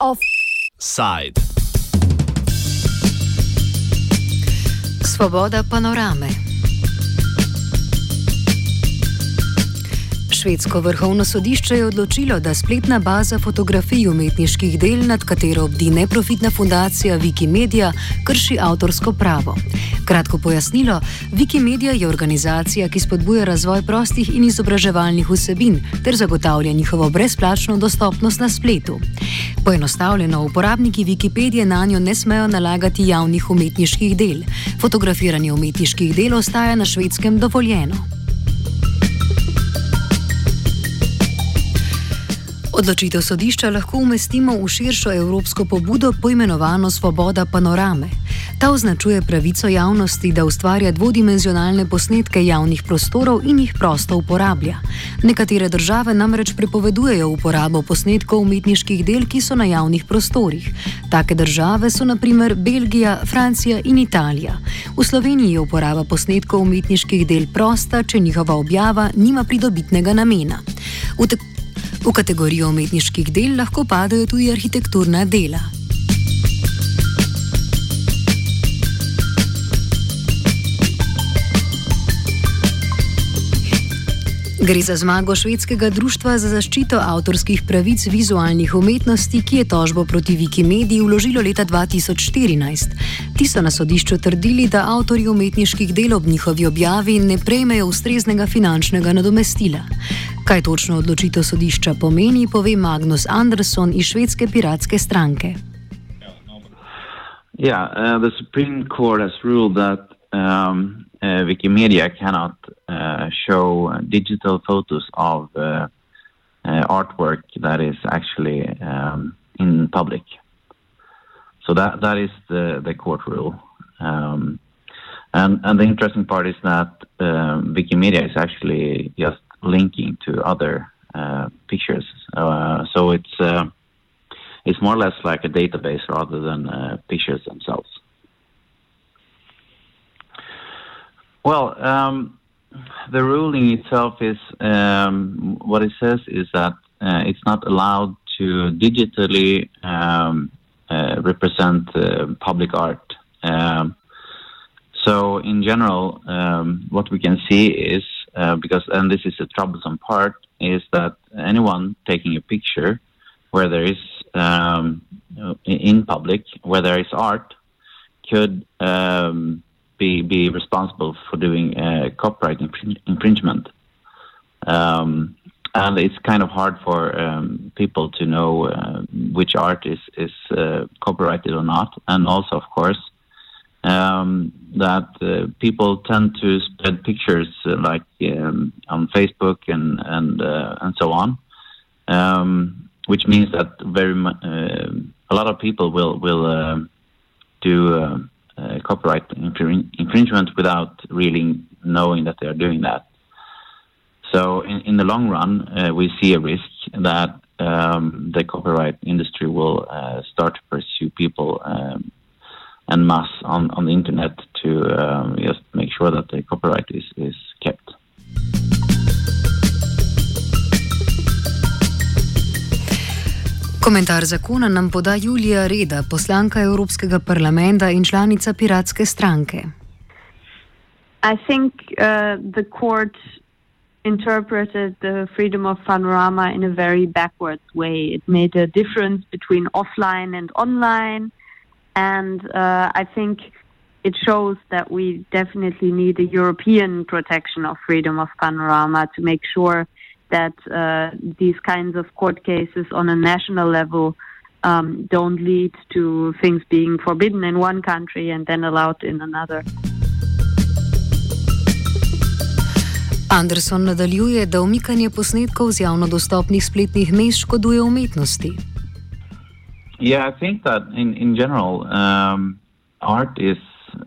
Offside. Svoboda panorame. Švedsko vrhovno sodišče je odločilo, da spletna baza fotografij umetniških del, nad katero obdi neprofitna fundacija Wikimedia, krši avtorsko pravo. Kratko pojasnilo: Wikimedia je organizacija, ki spodbuja razvoj prostih in izobraževalnih vsebin ter zagotavlja njihovo brezplačno dostopnost na spletu. Poenostavljeno, uporabniki Wikipedije na njo ne smejo nalagati javnih umetniških del. Fotografiranje umetniških del ostaja na švedskem dovoljeno. Odločitev sodišča lahko umestimo v širšo evropsko pobudo poimenovano Svoboda panorame. Ta označuje pravico javnosti, da ustvarja dvodimenzionalne posnetke javnih prostorov in jih prosto uporablja. Nekatere države namreč prepovedujejo uporabo posnetkov umetniških del, ki so na javnih prostorih. Take države so naprimer Belgija, Francija in Italija. V Sloveniji je uporaba posnetkov umetniških del prosta, če njihova objava nima pridobitnega namena. V kategorijo umetniških del lahko padajo tudi arhitekturna dela. Gre za zmago švedskega društva za zaščito avtorskih pravic vizualnih umetnosti, ki je tožbo proti Wikimediji vložilo leta 2014. Ti so na sodišču trdili, da avtori umetniških del ob njihovi objavi ne prejmejo ustreznega finančnega nadomestila. Kaj točno odločitev sodišča pomeni, pove Magnus Anderson iz švedske piratske stranke. Yeah, uh, the Supreme Court has ruled that um, uh, Wikimedia cannot uh, show digital photos of uh, uh, artwork that is actually um, in public. So that that is the the court rule. Um, and and the interesting part is that um, Wikimedia is actually just linking to other uh, pictures. Uh, so it's uh, it's more or less like a database rather than uh, pictures themselves. Well, um, the ruling itself is um, what it says is that uh, it's not allowed to digitally um, uh, represent uh, public art. Um, so, in general, um, what we can see is uh, because, and this is a troublesome part, is that anyone taking a picture where there is um, in public, where there is art, could um, be be responsible for doing uh, copyright infringement. Um, and it's kind of hard for um, people to know uh, which art is is uh, copyrighted or not, and also, of course, um, that uh, people tend to spread pictures uh, like um, on Facebook and and uh, and so on, um, which means that very a lot of people will will do uh, copyright infringement without really knowing that they are doing that. So in, in the long run, uh, we see a risk that um, the copyright industry will uh, start to pursue people um, en masse on, on the internet to um, just make sure that the copyright is, is kept. Komentar zakona nam poda Julija Reda, poslanka Evropskega parlamenta in članica piratske stranke. I think uh, the court interpreted the freedom of panorama in a very backwards way. It made a difference between offline and online, and uh, I think it shows that we definitely need a European protection of freedom of panorama to make sure that uh, these kinds of court cases on a national level um, don't lead to things being forbidden in one country and then allowed in another. Anderson nadaljuje, da umikanje posnetkov z javno dostopnih spletnih mest škoduje umetnosti. Yeah, I think that in, in general, um, art is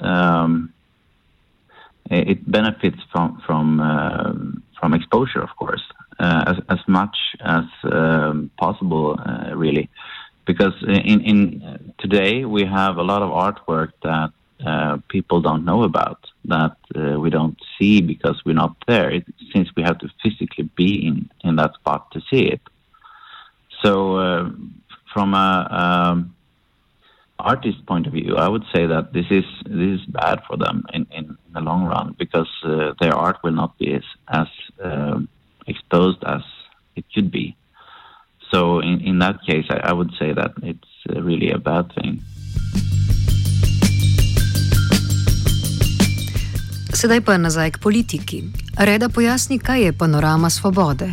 um, it benefits from from uh, from exposure, of course. Much as um, possible, uh, really, because in, in today we have a lot of artwork that uh, people don't know about, that uh, we don't see because we're not there. It, since we have to physically be in, in that spot to see it. So, uh, from a um, artist point of view, I would say that this is this is bad for them in, in the long run because uh, their art will not be as, as uh, exposed as it should be. So, in, in that case, I, I would say that it's uh, really a bad thing. Sedaj pa nazaj k politiki. Reda pojasni, kaj je panorama svobode.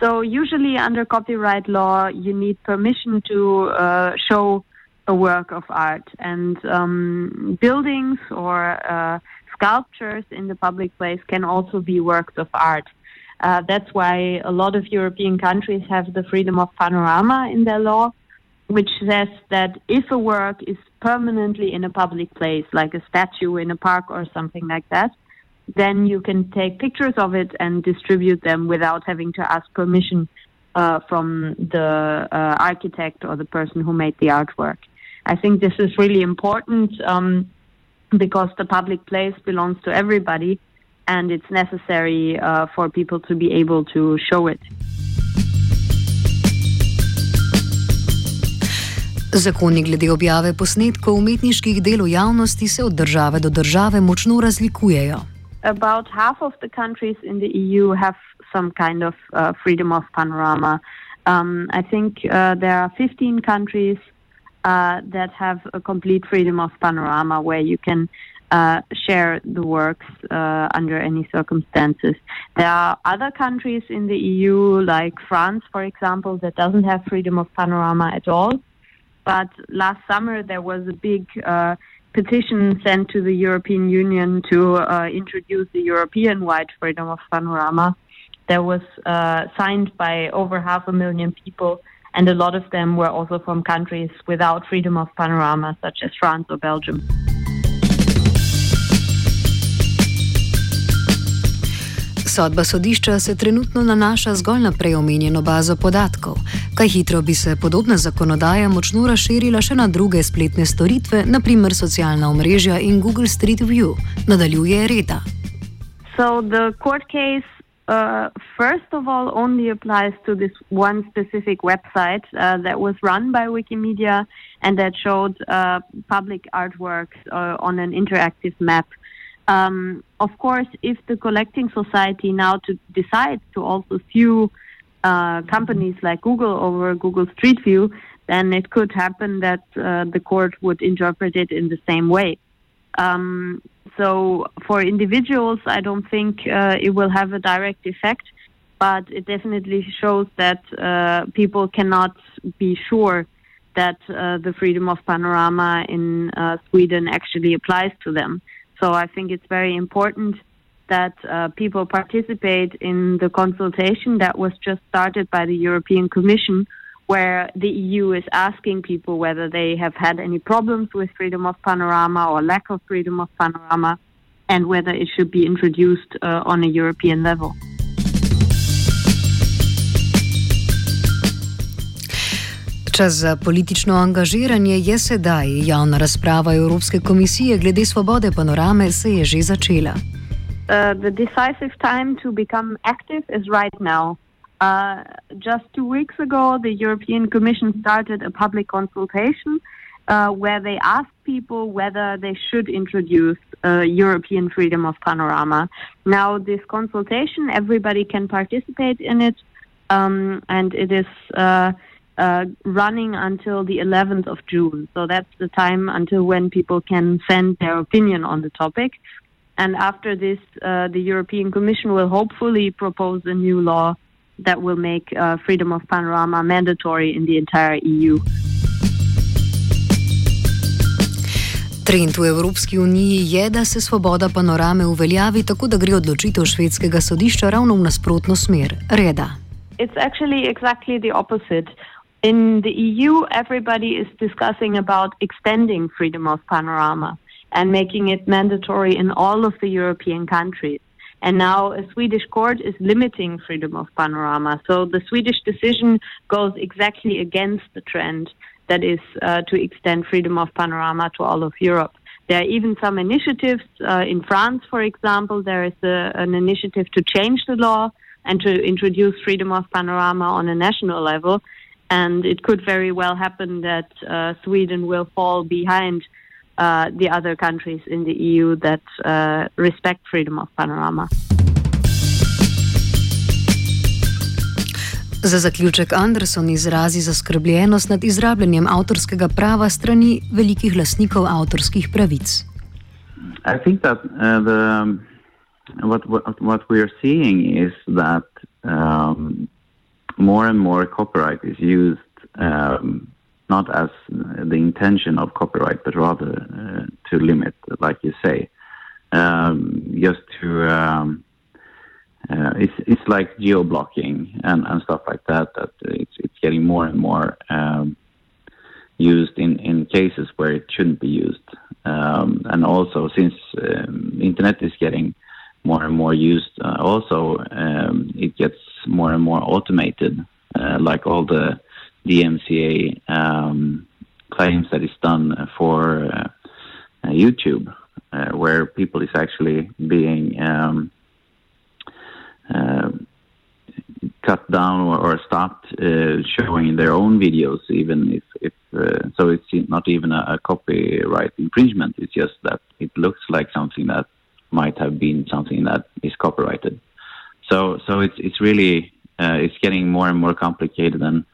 So usually under copyright law, you need permission to uh, show a work of art, and um, buildings or uh, sculptures in the public place can also be works of art. Uh, that's why a lot of European countries have the freedom of panorama in their law, which says that if a work is permanently in a public place, like a statue in a park or something like that, then you can take pictures of it and distribute them without having to ask permission uh, from the uh, architect or the person who made the artwork. I think this is really important um, because the public place belongs to everybody and it's necessary uh, for people to be able to show it. Zakoni glede objave posnetkov umetniških del v javnosti se od države do države močno razlikujejo. About half of the countries in the EU have some kind of uh, freedom of panorama. Um, I think uh, there are 15 countries uh, that have a complete freedom of panorama where you can uh, share the works uh, under any circumstances. There are other countries in the EU, like France, for example, that doesn't have freedom of panorama at all. But last summer there was a big uh, petition sent to the European Union to uh, introduce the European-wide freedom of panorama. That was uh, signed by over half a million people, and a lot of them were also from countries without freedom of panorama, such as France or Belgium. Sodba sodišča se trenutno nanaša zgolj na preomenjeno bazo podatkov. Kaj hitro bi se podobna zakonodaja močno razširila še na druge spletne storitve, naprimer socialna omrežja in Google Street View, nadaljuje Reda. So the court case, uh, first of all, only applies to this one specific website uh, that was run by Wikimedia and that showed uh, public artworks uh, on an interactive map. Um, of course, if the collecting society now to decides to also sue uh, companies like Google over Google Street View, then it could happen that uh, the court would interpret it in the same way. Um, so for individuals, I don't think uh, it will have a direct effect, but it definitely shows that uh, people cannot be sure that uh, the freedom of panorama in uh, Sweden actually applies to them. So I think it's very important that uh, people participate in the consultation that was just started by the European Commission, where the EU is asking people whether they have had any problems with freedom of panorama or lack of freedom of panorama, and whether it should be introduced uh, on a European level. Čas za politično angažiranje je sedaj. Javna razprava Evropske komisije glede svobode panorame se je že začela. Uh, the decisive time to become active is right now. Uh, just two weeks ago, the European Commission started a public consultation uh, where they asked people whether they should introduce European freedom of panorama. Now, this consultation, everybody can participate in it, um, and it is uh, uh, running until the 11th of June. So that's the time until when people can send their opinion on the topic. And after this, uh, the European Commission will hopefully propose a new law that will make uh, freedom of panorama mandatory in the entire EU. Trend v Evropski uniji je, da se svoboda panorame uveljavi tako, da gre odločitev švedskega sodišča ravno v nasprotno smer, reda. It's actually exactly the opposite. In the EU, everybody is discussing about extending freedom of panorama and making it mandatory in all of the European countries. And now a Swedish court is limiting freedom of panorama. So the Swedish decision goes exactly against the trend that is uh, to extend freedom of panorama to all of Europe. There are even some initiatives uh, in France, for example. There is a, an initiative to change the law and to introduce freedom of panorama on a national level. And it could very well happen that uh, Sweden will fall behind uh, the other countries in the EU that uh, respect freedom of panorama. Za zaključek Anderson izrazi zaskrbljenost nad izrabljanjem avtorskega prava strani velikih lasnikov avtorskih pravic. I think that uh, the what, what what we are seeing is that um, more and more copyright is used um, not as the intention of copyright, but rather uh, to limit, like you say, um, just to um, uh, it's it's like geo blocking and, and stuff like that. That it's it's getting more and more um, used in, in cases where it shouldn't be used. Um, and also, since um, internet is getting more and more used, uh, also um, it gets more and more automated. Uh, like all the DMCA um, claims that is done for uh, YouTube, uh, where people is actually being um, uh, cut down or, or stopped uh, showing their own videos, even if, if uh, so it's not even a, a, copyright infringement. It's just that it looks like something that might have been something that is copyrighted. So so it's it's really uh, it's getting more and more complicated, and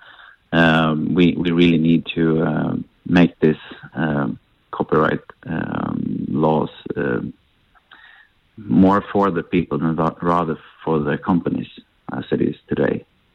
um, we we really need to uh, make this um, copyright um, laws more for the people than rather for the companies.